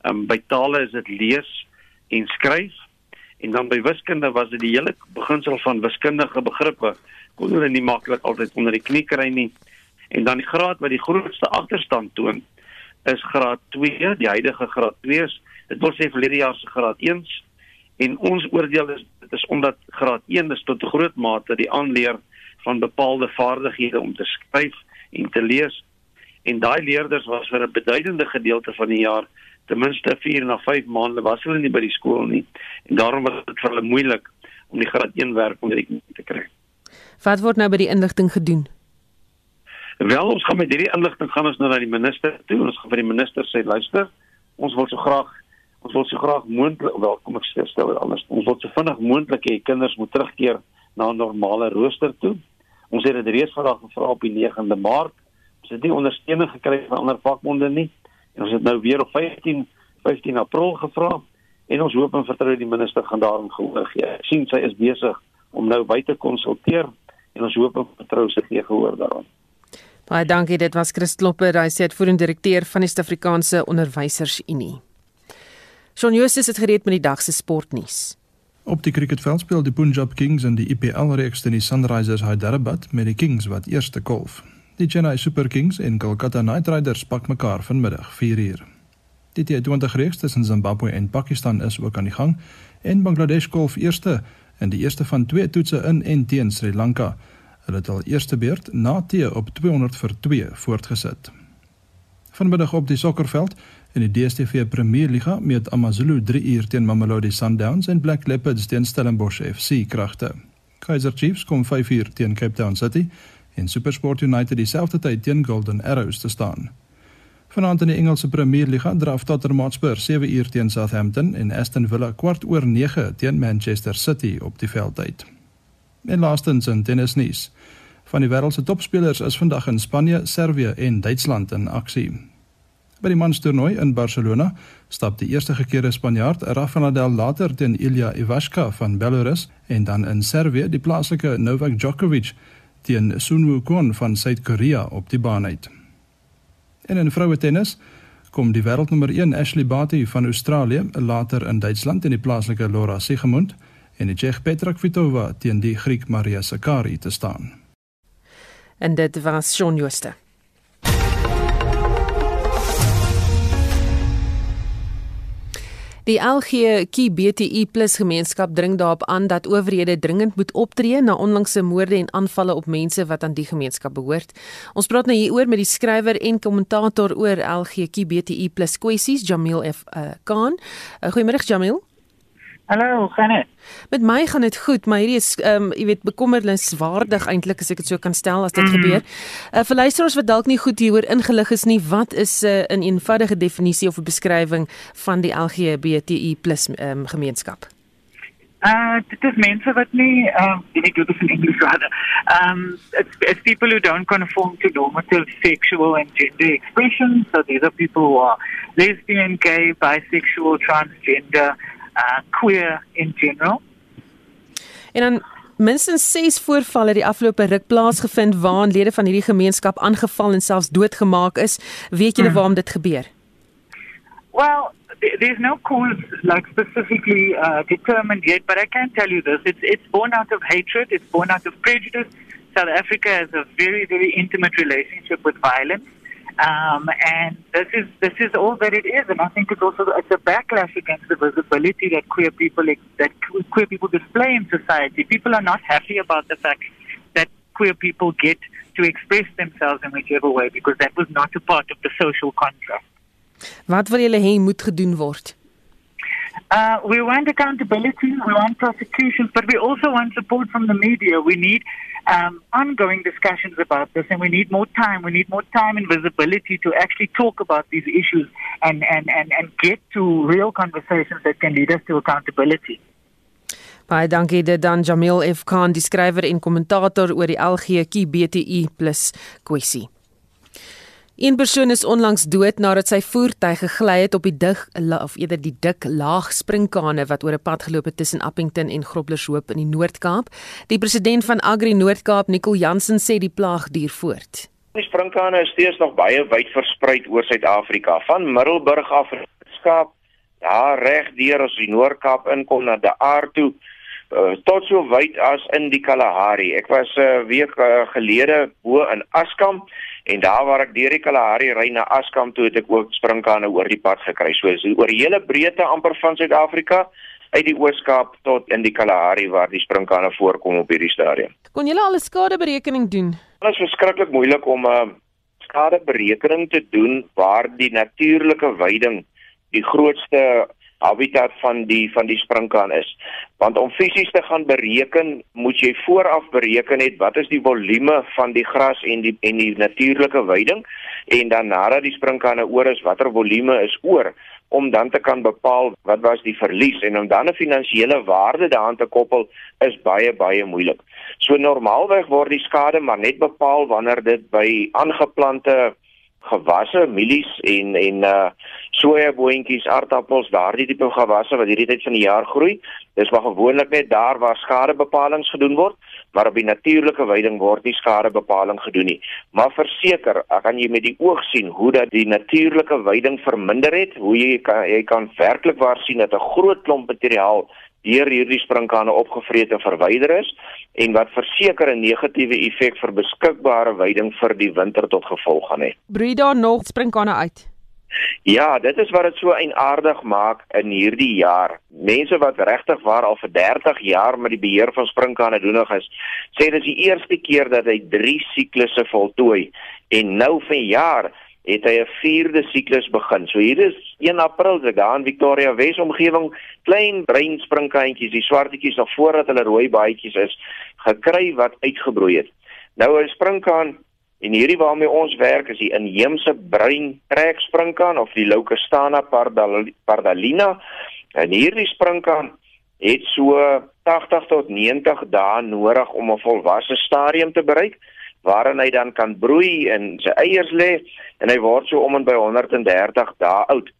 Ehm um, by tale is dit lees en skryf en dan by wiskunde was dit die hele beginsel van wiskundige begrippe kon hulle nie maklik altyd onder die knie kry nie. En dan die graad wat die grootste agterstand toon is graad 2, die huidige graad 2 is dit wil sê verlede jaar se graad 1 en ons oordeel is dit is omdat graad 1 is tot groot mate die aanleer van bepaalde vaardighede om te skryf en te lees en daai leerders was vir 'n beduidende gedeelte van die jaar ten minste 4 na 5 maande was hulle nie by die skool nie en daarom was dit vir hulle moeilik om die graad 1 werk onder die knie te kry. Wat word nou by die inligting gedoen? Wel, ons gaan met hierdie inligting gaan ons nou na die minister toe. Ons gaan vir die minister sê, luister, ons wil so graag ons wil so graag moontlik wel kom ek stel dit anders. Ons wil so vinnig moontlik hê kinders moet terugkeer na 'n normale rooster toe. Ons het dit reeds vandag gevra op die 9de Maart. Ons het nie ondersteuning gekry van ander vakbonde nie. En ons het nou weer op 15 15 April gevra en ons hoop en vertrou die minister gaan daarin gehoor gee. Ek sien sy is besig om nou buite konsulteer en ons hoop en vertrou sy gee gehoor daaraan. Baie dankie, dit was Chris Klopper, hy sê uitvoerende direkteur van die Suid-Afrikaanse Onderwysersunie. Shaun Jooste het gereed met die dag se sportnuus. Op die cricketveld speel die Punjab Kings in die IPL reeks teen die Sunrisers Hyderabad met die Kings wat eerste kolf. Die Chennai Super Kings en Kolkata Knight Riders pak mekaar vanmiddag 4uur. Die T20 reeks tussen Zimbabwe en Pakistan is ook aan die gang en Bangladesh kolf eerste in die eerste van twee toetse in en teen Sri Lanka. Hulle het al eerste beurt na T op 200 vir 2 voortgesit. Vanmiddag op die sokkerveld in die DStv Premierliga meet AmaZulu 3 uur teen Mamelodi Sundowns en Black Leopards teen Stellenbosch FC kragte. Kaizer Chiefs kom 5 uur teen Cape Town City en SuperSport United dieselfde tyd teen Golden Arrows te staan. Vanaand in die Engelse Premierliga draf Tottenham Hotspur 7 uur teen Southampton en Aston Villa kwart oor 9 teen Manchester City op die veld uit. En laastens in tennisnuus. Van die wêreld se topspelers is vandag in Spanje, Servië en Duitsland in aksie. By die manstoernooi in Barcelona stap die eerste gekeerde Spanjaard Rafael Nadal later teen Ilya Ivashka van Belarus en dan in Servië die plaaslike Novak Djokovic teen Sun Wukong van Suid-Korea op die baan uit. En in vroue tennis kom die wêreldnommer 1 Ashley Barty van Australië later in Duitsland in die plaaslike Laura Siegemund en die Tsjeeg Petra Kvitova teen die Griek Maria Sakkari te staan. En dit was Shaun Jooste. Die LGBTI+ gemeenskap dring daarop aan dat owerhede dringend moet optree na onlangse moorde en aanvalle op mense wat aan die gemeenskap behoort. Ons praat nou hieroor met die skrywer en kommentator oor LGBTI+ kwessies, Jamil F. Uh, Khan. Uh, Goeiemôre Jamil. Hallo, hoe gaan dit? Met my gaan dit goed, maar hierdie is ehm um, jy weet bekommerniswaardig eintlik as ek dit so kan stel as dit mm. gebeur. Uh, vir luisteraars wat dalk nie goed hieroor ingelig is nie, wat is 'n uh, 'n eenvoudige definisie of 'n beskrywing van die LGBTI+ ehm um, gemeenskap? Uh dit is mense wat nie ehm ek dit is in Engels rather. Um it's, it's people who don't conform to normative sexual and gender expressions. So these are people who are lesbian, gay, bisexual, transgender uh, queer in general. En dan minstens 6 voorvalle die afgelope ruk plaasgevind waarin lede van hierdie gemeenskap aangeval en selfs doodgemaak is. Weet julle hmm. waarom dit gebeur? Well, there's no cause like specifically uh, determined yet, but I can tell you this: it's it's born out of hatred, it's born out of prejudice. South Africa has a very very intimate relationship with violence. Um, and this is this is all that it is, and I think it's also it's a backlash against the visibility that queer people that queer people display in society. People are not happy about the fact that queer people get to express themselves in whichever way because that was not a part of the social contract. Wat wil julle hê moet gedoen word? Uh, we want accountability, we want prosecutions, but we also want support from the media. We need um, ongoing discussions about this, and we need more time. We need more time and visibility to actually talk about these issues and, and, and, and get to real conversations that can lead us to accountability. Baie dankie dit dan Jamil F Khan die skrywer en kommentator oor die LGBTI+ kwessie. Een persoon is onlangs dood nadat sy voertuig gegly het op die dig of eerder die dik laag springkane wat oor 'n pad geloop het tussen Appington en Groblershoop in die Noord-Kaap. Die president van Agri Noord-Kaap, Nicol Jansen, sê die plaag duur voort. Die springkane is steeds nog baie wyd versprei oor Suid-Afrika, van Middelburg af Skaap, daar reg deur as die Noord-Kaap inkom na die Aar toe. Uh, tot so wyd as in die Kalahari. Ek was 'n uh, week uh, gelede bo in Askam en daar waar ek deur die Kalahari ry na Askam toe het ek ook springkane oor die pad gekry. So is oor die hele breedte amper van Suid-Afrika uit die Oos-Kaap tot in die Kalahari waar die springkane voorkom op hierdie stadium. Kon jy al 'n skadeberekening doen? Dit is verskriklik moeilik om 'n uh, skadeberekening te doen waar die natuurlike weiding die grootste habitat van die van die sprinkaan is. Want om fisies te gaan bereken, moet jy vooraf bereken het wat is die volume van die gras en die en die natuurlike weiding en dan nadat die sprinkaane oor is, watter volume is oor om dan te kan bepaal wat was die verlies en om dan 'n finansiële waarde daaraan te koppel is baie baie moeilik. So normaalweg word die skade maar net bepaal wanneer dit by aangeplante gewasse, mielies en en uh sojaboontjies, aardappels, daardie tipe gewasse wat hierdie tyd van die jaar groei. Dis maar gewoonlik net daar waar skadebepalinge gedoen word, maar op die natuurlike weiding word nie skadebepaling gedoen nie. Maar verseker, ek kan jy met die oog sien hoe dat die natuurlike weiding verminder het, hoe jy kan jy kan werklik waar sien dat 'n groot klomp materiaal deur hierdie sprinkane opgevreet en verwyder is en wat verseker 'n negatiewe effek vir beskikbare veiding vir die winter tot gevolg gaan hê. Broei daar nog sprinkane uit? Ja, dit is wat dit so eienaardig maak in hierdie jaar. Mense wat regtig waar al vir 30 jaar met die beheer van sprinkane doenig is, sê dit is die eerste keer dat hy 3 siklusse voltooi en nou vir jaar het hy 'n vierde siklus begin. So hier is 1 April se daar in Victoria Wes omgewing klein bruin springkantjies, die swartetjies nog voordat hulle rooi baadjies is, gekry wat uitgebroei het. Nou 'n springkaan en hierdie waarmee ons werk is die inheemse bruin trek springkaan of die Leucostana pardalina. En hierdie springkaan het so 80 tot 90 dae nodig om 'n volwasse stadium te bereik waarin hy dan kan broei en sy eiers lê en hy word so om en by 130 dae oud.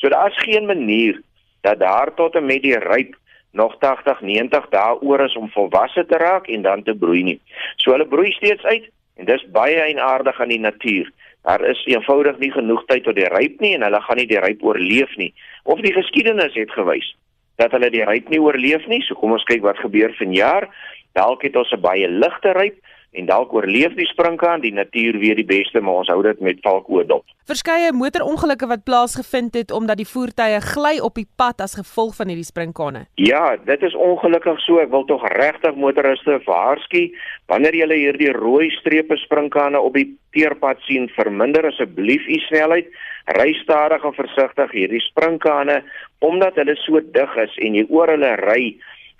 So daar's geen manier dat daar tot en met die ryp nog 80, 90 dae oor is om volwasse te raak en dan te broei nie. So hulle broei steeds uit en dis baie eienaardig aan die natuur. Daar is eenvoudig nie genoeg tyd tot die ryp nie en hulle gaan nie die ryp oorleef nie. Of die geskiedenis het gewys dat hulle die ryp nie oorleef nie. So kom ons kyk wat gebeur vanjaar. Dalk het ons 'n baie ligte ryp en dalk oorleef die sprinkaan, die natuur weet die beste, maar ons hou dit met valkoe dop. Verskeie motorongelukke wat plaasgevind het omdat die voertuie gly op die pad as gevolg van hierdie sprinkane. Ja, dit is ongelukkig so. Ek wil tog regtig motoriste waarsku wanneer jy hierdie rooi strepe sprinkane op die teerpad sien, verminder asseblief u snelheid. Ry stadig en versigtig. Hierdie sprinkane, omdat hulle so dig is en jy oor hulle ry,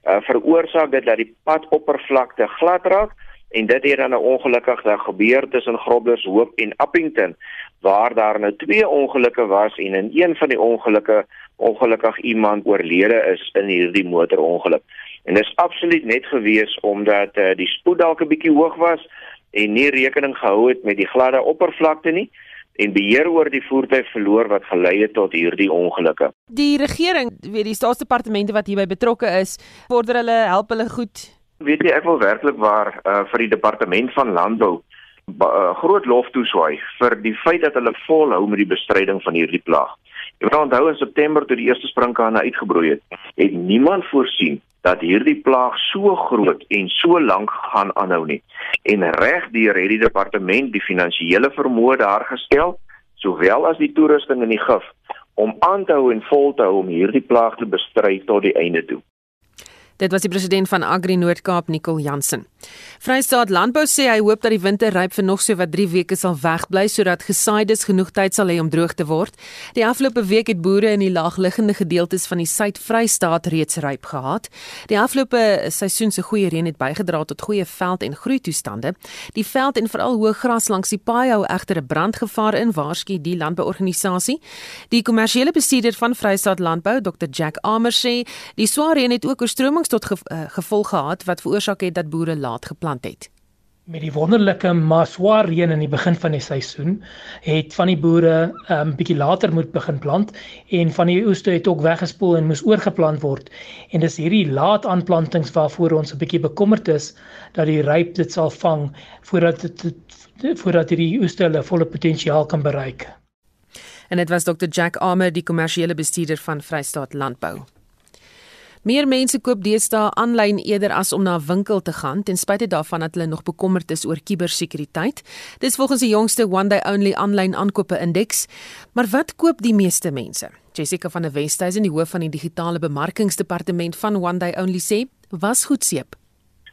uh, veroorsaak dit dat die padoppervlakte glad raak en dit het dan 'n ongelukkig daar gebeur tussen Groblershoop en Appington waar daar nou twee ongelukke was en in een van die ongelukke ongelukkig iemand oorlede is in hierdie motorongeluk. En dit is absoluut net gewees omdat uh, die spoed dalk 'n bietjie hoog was en nie rekening gehou het met die gladde oppervlakte nie en beheer oor die voertuig verloor wat gelei het tot hierdie ongelukke. Die regering, weet die staatsdepartemente wat hierby betrokke is, vorder hulle help hulle goed weet jy ek wil werklik waar uh, vir die departement van landbou uh, groot lof toeswaai vir die feit dat hulle volhou met die bestryding van hierdie plaag. Jy moet onthou in September toe die eerste sprinkane uitgebroei het, het niemand voorsien dat hierdie plaag so groot en so lank gaan aanhou nie. En regdeur het die departement die finansiële vermoë daar gestel, sowel as die toerusting en die gif om aan te hou en vol te hou om hierdie plaag te bestry tot die einde toe. Dit was die president van Agri Noord-Kaap, Nicol Jansen. Vrystaat Landbou sê hy hoop dat die winter ryp vir nog so wat 3 weke sal wegbly sodat gesaaides genoeg tyd sal hê om droog te word. Die afgelope week het boere in die laagliggende gedeeltes van die Suid-Vrystaat reeds ryp gehad. Die afgelope seisoen se goeie reën het bygedra tot goeie veld- en groeitoestande. Die veld en veral hoë gras langs die paai hou egter 'n brandgevaar in, waarsku die landbouorganisasie. Die kommersiële bestuurder van Vrystaat Landbou, Dr Jack Amer sê, die swaar reën het ook oorstromings tot eh, gevolg gehad wat veroorsaak het dat boere laat geplant het. Met die wonderlike maswaar reën in die begin van die seisoen het van die boere 'n um, ehm, bietjie later moet begin plant en van die oeste het ook weggespoel en moes oorgeplant word. En dis hierdie laat aanplantings waarvoor ons 'n bietjie bekommerd is dat die ryp dit sal vang voordat dit voordat hierdie oeste hulle volle potensiaal kan bereik. En dit was Dr Jack Armer, die kommersiële bestuurder van Vrystaat Landbou. Meer mense koop deesdae aanlyn eerder as om na 'n winkel te gaan, ten spyte daarvan dat hulle nog bekommerd is oor kubersekuriteit. Dis volgens die jongste One Day Only aanlyn aankope indeks. Maar wat koop die meeste mense? Jessica van der Westhuizen, die hoof van die digitale bemarkingsdepartement van One Day Only sê, was goed seep.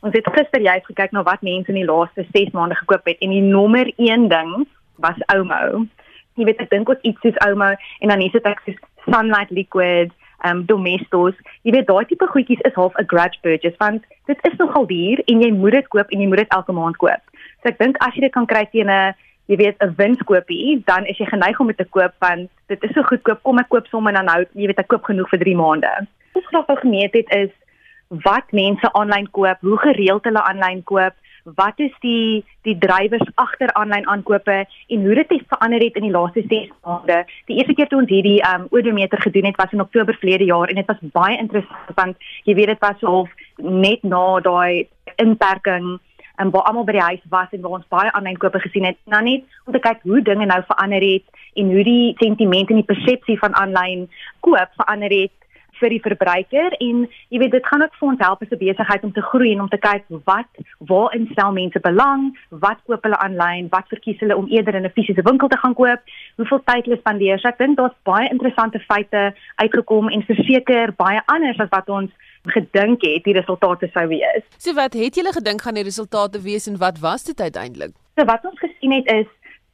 Ons het gister juist gekyk na wat mense in die laaste 6 maande gekoop het en die nommer 1 ding was Omo. Jy weet ek dink ons iets soos Omo en dan is dit ek soos Sunlight Liquid um domestos. Jy weet daai tipe goedjies is half 'n grudge purchase want dit is nogal duur en jy moet dit koop en jy moet dit elke maand koop. So ek dink as jy dit kan kry teen 'n jy weet 'n winskoopie, dan is jy geneig om dit te koop want dit is so goedkoop. Kom ek koop sommer en dan hou jy weet ek koop genoeg vir 3 maande. Wat ek graag gemeet het is wat mense aanlyn koop, hoe gereeld hulle aanlyn koop wat is die die drywers agter aanlyn aankope en hoe dit het verander het in die laaste 6 maande. Die eerste keer toe ons hierdie um odometer gedoen het was in Oktober verlede jaar en dit was baie interessant want jy weet dit was half net na daai inperking en waar almal by die huis was en waar ons baie aanlyn kope gesien het. Nou net om te kyk hoe dinge nou verander het en hoe die sentiment en die persepsie van aanlyn koop verander het vir die verbruiker en jy weet dit gaan ook vir ons help as 'n besigheid om te groei en om te kyk wat waar instel mense belang, wat koop hulle aanlyn, wat verkies hulle om eerder in 'n fisiese winkel te gaan koop, hoeveel tyd hulle spandeer. So ek dink daar's baie interessante feite uitgekom en verseker baie anders as wat ons gedink het die resultate sou wees. So wat het julle gedink gaan die resultate wees en wat was dit uiteindelik? So wat ons gesien het is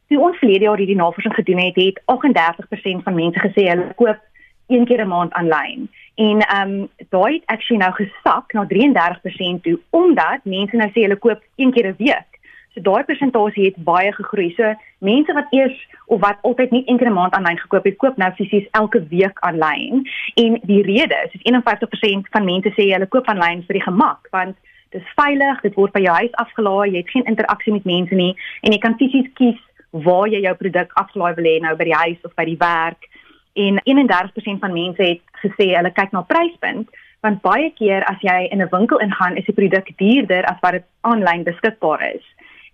toe ons verlede jaar hierdie navorsing gedoen het, het 38% van mense gesê hulle koop een keer 'n maand aanlyn. En ehm um, daai het actually nou gesak na 33% toe omdat mense nou sê hulle koop een keer 'n week. So daai persentasie het baie gegroei. So mense wat eers of wat altyd net een keer 'n maand aanlyn gekoop het, koop nou fisies elke week aanlyn. En die rede is dis 51% van mense sê hulle koop aanlyn vir die gemak want dit is veilig, dit word by jou huis afgelaai, jy het geen interaksie met mense nie en jy kan fisies kies waar jy jou produk afgelaai wil hê nou by die huis of by die werk en 31% van mense het gesê hulle kyk na pryspunt want baie keer as jy in 'n winkel ingaan is die produk duurder as wat dit aanlyn beskikbaar is.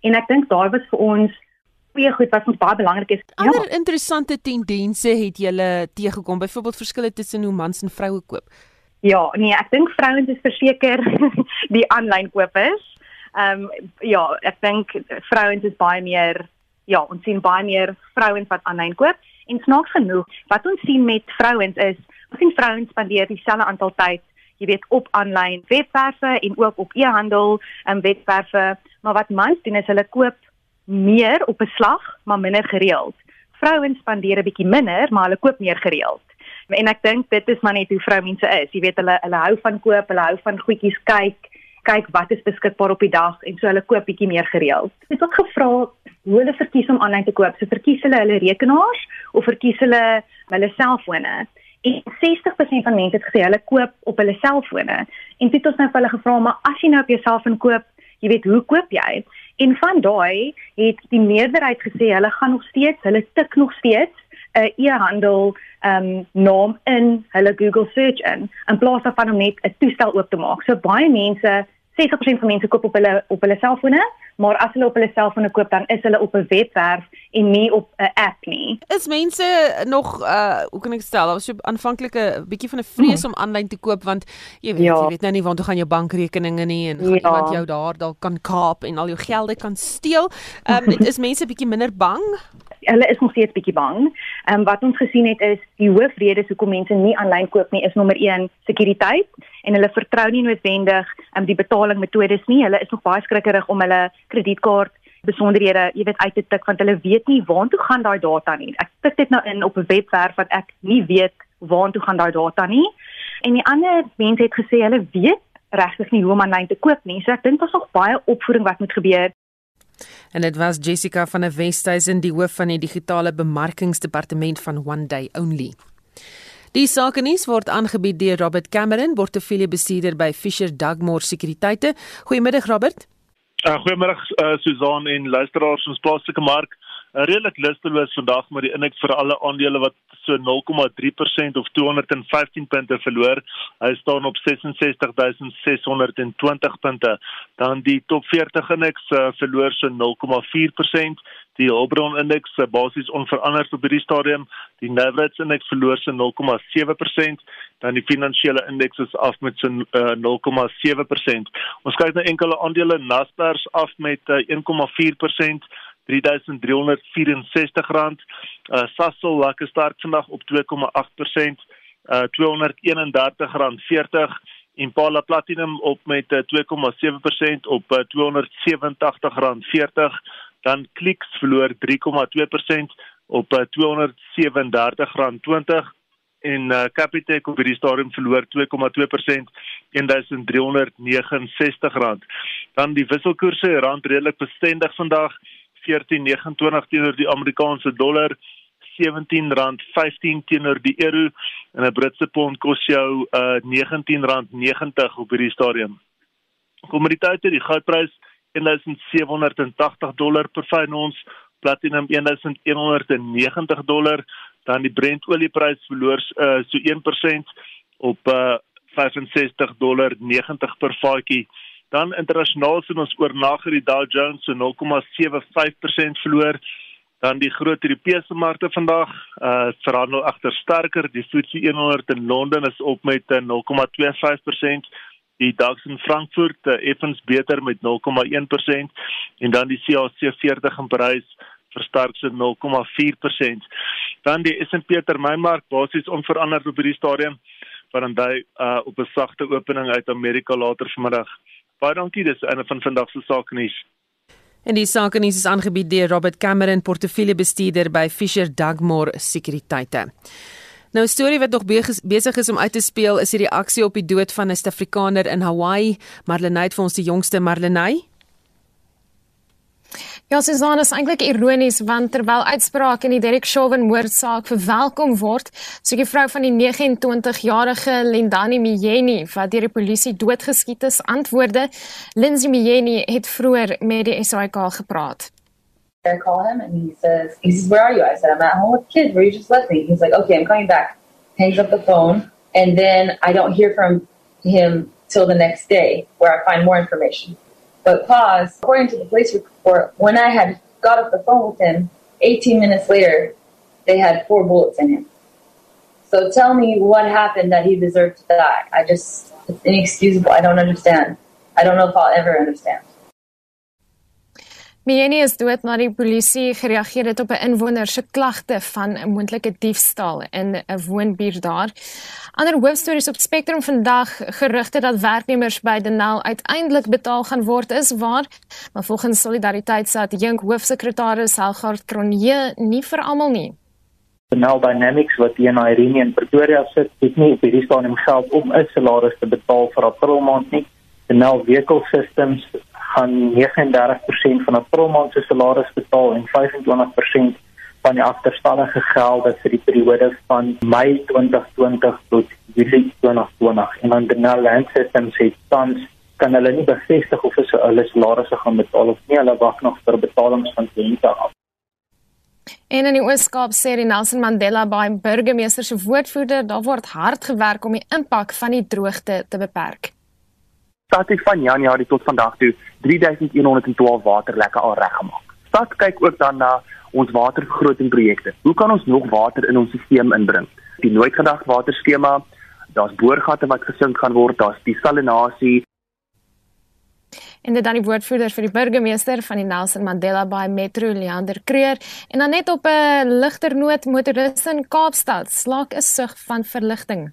En ek dink daai was vir ons baie goed wat ons baie belangrik is. Ander ja. interessante tendense het julle teëgekom, byvoorbeeld verskille tussen hoe mans en vroue koop. Ja, nee, ek dink vrouens is verseker die aanlyn kopers. Ehm um, ja, ek dink vrouens is baie meer ja, ons sien baie meer vrouens wat aanlyn koop en snaaks genoeg, wat ons sien met vrouens is, ons sien vrouens spandeer dieselfde aantal tyd jy weet op aanlyn webwerwe en ook op e-handel um, webwerwe, maar wat mans doen is hulle koop meer op beslag, maar minder gereeld. Vrouens spandeer 'n bietjie minder, maar hulle koop meer gereeld. En ek dink dit is maar net hoe vroumense is. Jy weet hulle hulle hou van koop, hulle hou van goedjies kyk, kyk wat is beskikbaar op die dag en so hulle koop bietjie meer gereeld. Ek het ook gevra hoe hulle verkies om aanlyn te koop. So verkies hulle hulle rekenaars of verkies hulle hulle selfone? En 60% van mense het gesê hulle koop op hulle selfone. En dit het ons nou vir hulle gevra, maar as jy nou op jou selfoon koop, jy weet hoe koop jy? En van daai het die meerderheid gesê hulle gaan nog steeds, hulle tik nog steeds 'n e-handel ehm um, naam in hulle Google search in in plaas daarvan om net 'n toestel oop te maak. So baie mense 60% van mense koop op hulle op hulle selfone, maar as hulle op hulle selfone koop dan is hulle op 'n webwerf en nie op 'n app nie. Is mense nog uh hoe kan ek stel, daar was so aanvanklike bietjie van 'n vrees hmm. om aanlyn te koop want jy weet, ja. jy weet nou nie waar toe gaan jou bankrekeninge nie en gaan ja. iemand jou daar dalk kan kaap en al jou gelde kan steel. Ehm um, is mense bietjie minder bang? Hulle is nog steeds bietjie bang. Ehm um, wat ons gesien het is die hoofrede hoekom mense nie aanlyn koop nie is nommer 1 sekuriteit en hulle vertrou nie noodwendig um, die betalingmetodes nie. Hulle is nog baie skrikkerig om hulle kredietkaart besonderhede, jy weet uit te tik want hulle weet nie waartoe gaan daai data nie. Ek tik dit nou in op 'n webwerf wat ek nie weet waartoe gaan daai data nie. En die ander mense het gesê hulle weet regtig nie hoe om aanlyn te koop nie. So ek dink daar's nog baie opvoeding wat moet gebeur En dit was Jessica van der Westhuizen, die hoof van die digitale bemarkingsdepartement van One Day Only. Die sakenuus word aangebied deur Robert Cameron, portefeuljebestuurder by Fisher Dugmore Sekuriteite. Goeiemiddag Robert. Uh, Goeiemiddag uh, Susan en luisteraars ons plaaslike mark. Redelik lusteloos vandag met die indeks vir alle aandele wat so 0,3% of 215 punte verloor. Hy staan op 66620 punte. Dan die top 40 indeks uh, verloor so 0,4%. Die Hulbron indeks uh, basies onveranderd op hierdie stadium. Die Nasdaq indeks verloor so 0,7%. Dan die finansiële indeks is af met so uh, 0,7%. Ons kyk na enkele aandele Naspers af met uh, 1,4%. 3364 rand. Uh Sasol lekker sterk vandag op 2,8%, uh 231 rand 40 Impala Platinum op met 2,7% uh, op uh, 287 rand 40 dan Clicks verloor 3,2% op uh, 237 rand 20 en uh, Capitec op hierdie stadium verloor 2,2% 1369 rand. Dan die wisselkoerse rand redelik bestendig vandag 14.29 teenoor die Amerikaanse dollar, R17.15 teenoor die euro en 'n Britse pond kos jou uh R19.90 op hierdie stadium. Kommoditeite, die goudprys 1780 dollar per fyn ons, platinum 1190 dollar, dan die Brent olieprys verloor uh so 1% op uh 65 dollar 90 per vatjie. Dan internasionaal sien ons oornag die Dow Jones so 0,75% verloor. Dan die groot Europese markte vandag, uh verhandel agter sterker. Die FTSE 100 in Londen is op met 0,25%. Uh, die DAX in Frankfurt uh, effens beter met 0,1% en dan die CAC 40 in Parys versterk so 0,4%. Dan die S&P termynmark basies onveranderd op hierdie stadium van hy uh op 'n sagte opening uit Amerika later vanmiddag. Baie dankie, dis een van vandag se sake nuus. En die sake nuus is aangebied deur Robert Cameron, portefeuljebestuurder by Fisher Dugmore Sekuriteite. Nou 'n storie wat nog besig is om uit te speel is die reaksie op die dood van 'n Suid-Afrikaner in Hawaii. Marlenae het vir ons die jongste Marlenae. Ja, Susan is eintlik ironies want terwyl uitsprake in die Derek Chauvin moordsaak verwelkom word, so die vrou van die 29-jarige Lendani Miyeni wat deur die polisie doodgeskiet is, antwoorde Lindsay Miyeni het vroeër met die SAK gepraat. I call him and he says, he says, where are you? I said, I'm at home with kids. Where you just left me? He's like, okay, I'm coming back. Hangs up the phone. And then I don't hear from him till the next day where I find more information. But pause. According to the police report, when I had got off the phone with him, 18 minutes later, they had four bullets in him. So tell me what happened that he deserved to die. I just, it's inexcusable. I don't understand. I don't know if I'll ever understand. Mieni is dood nadat die polisie gereageer het op 'n inwoner se klagte van 'n moontlike diefstal in 'n woonbuurt daar. Ander hoofstories op Spectrum vandag gerugte dat werknemers by Denel uiteindelik betaal gaan word is waar, maar volgens Solidariteit se adjunk hoofsekretaris Helgard Kronje nie vir almal nie. Denel Dynamics wat hier in Irene in Pretoria sit, het nie op hierdie stadium geld om 'n salaris te betaal vir April maand nie. Denel Vehicle Systems gaan 39% van 'n promaand se salaris betaal en 25% van die agterstallige gelde vir die periode van Mei 2020 tot Julie 2020. En dan die Land Systems het tans kan hulle nie bevestig of hulle salarisse gaan betaal of nie. Hulle wag nog vir betalings van kliënte af. En in die Ooskaap sê die Nelson Mandela Bay burgemeester se woordvoerder, daar word hard gewerk om die impak van die droogte te beperk stad het van Januarie tot vandag toe 3112 waterlekke al reggemaak. Stad kyk ook dan na ons watervergrotingprojekte. Hoe kan ons nog water in ons stelsel inbring? Die nooit gedagte waterskema, daar's boorgate wat gesink gaan word, daar's die salinasie. En dit dan die woordvoerder vir die burgemeester van die Nelson Mandela Bay Metro, Leander Creer, en dan net op 'n ligter noot motoriste in Kaapstad slaak 'n sug van verligting.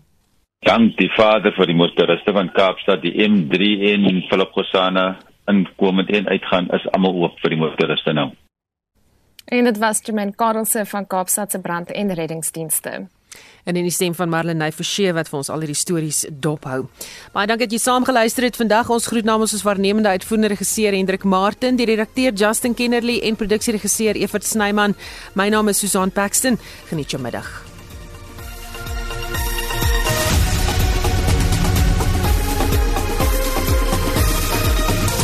Dank die Vader vir die motoriste van Kaapstad, die M3 en Philip inkomend en uitgaan is almal oop vir die motoriste nou. En dit was Jermaine Karelse van Kaapstad se brand- en reddingsdienste. En in die stem van Marlene Forsie wat vir ons al hierdie stories dophou. Baie dankie dat jy saamgeluister het vandag. Ons groet namens ons waarnemende uitvoerende regisseur Hendrik Martin, die redakteur Justin Kennerly en produksieregisseur Evert Snyman. My naam is Susan Paxton. Geniet jou middag.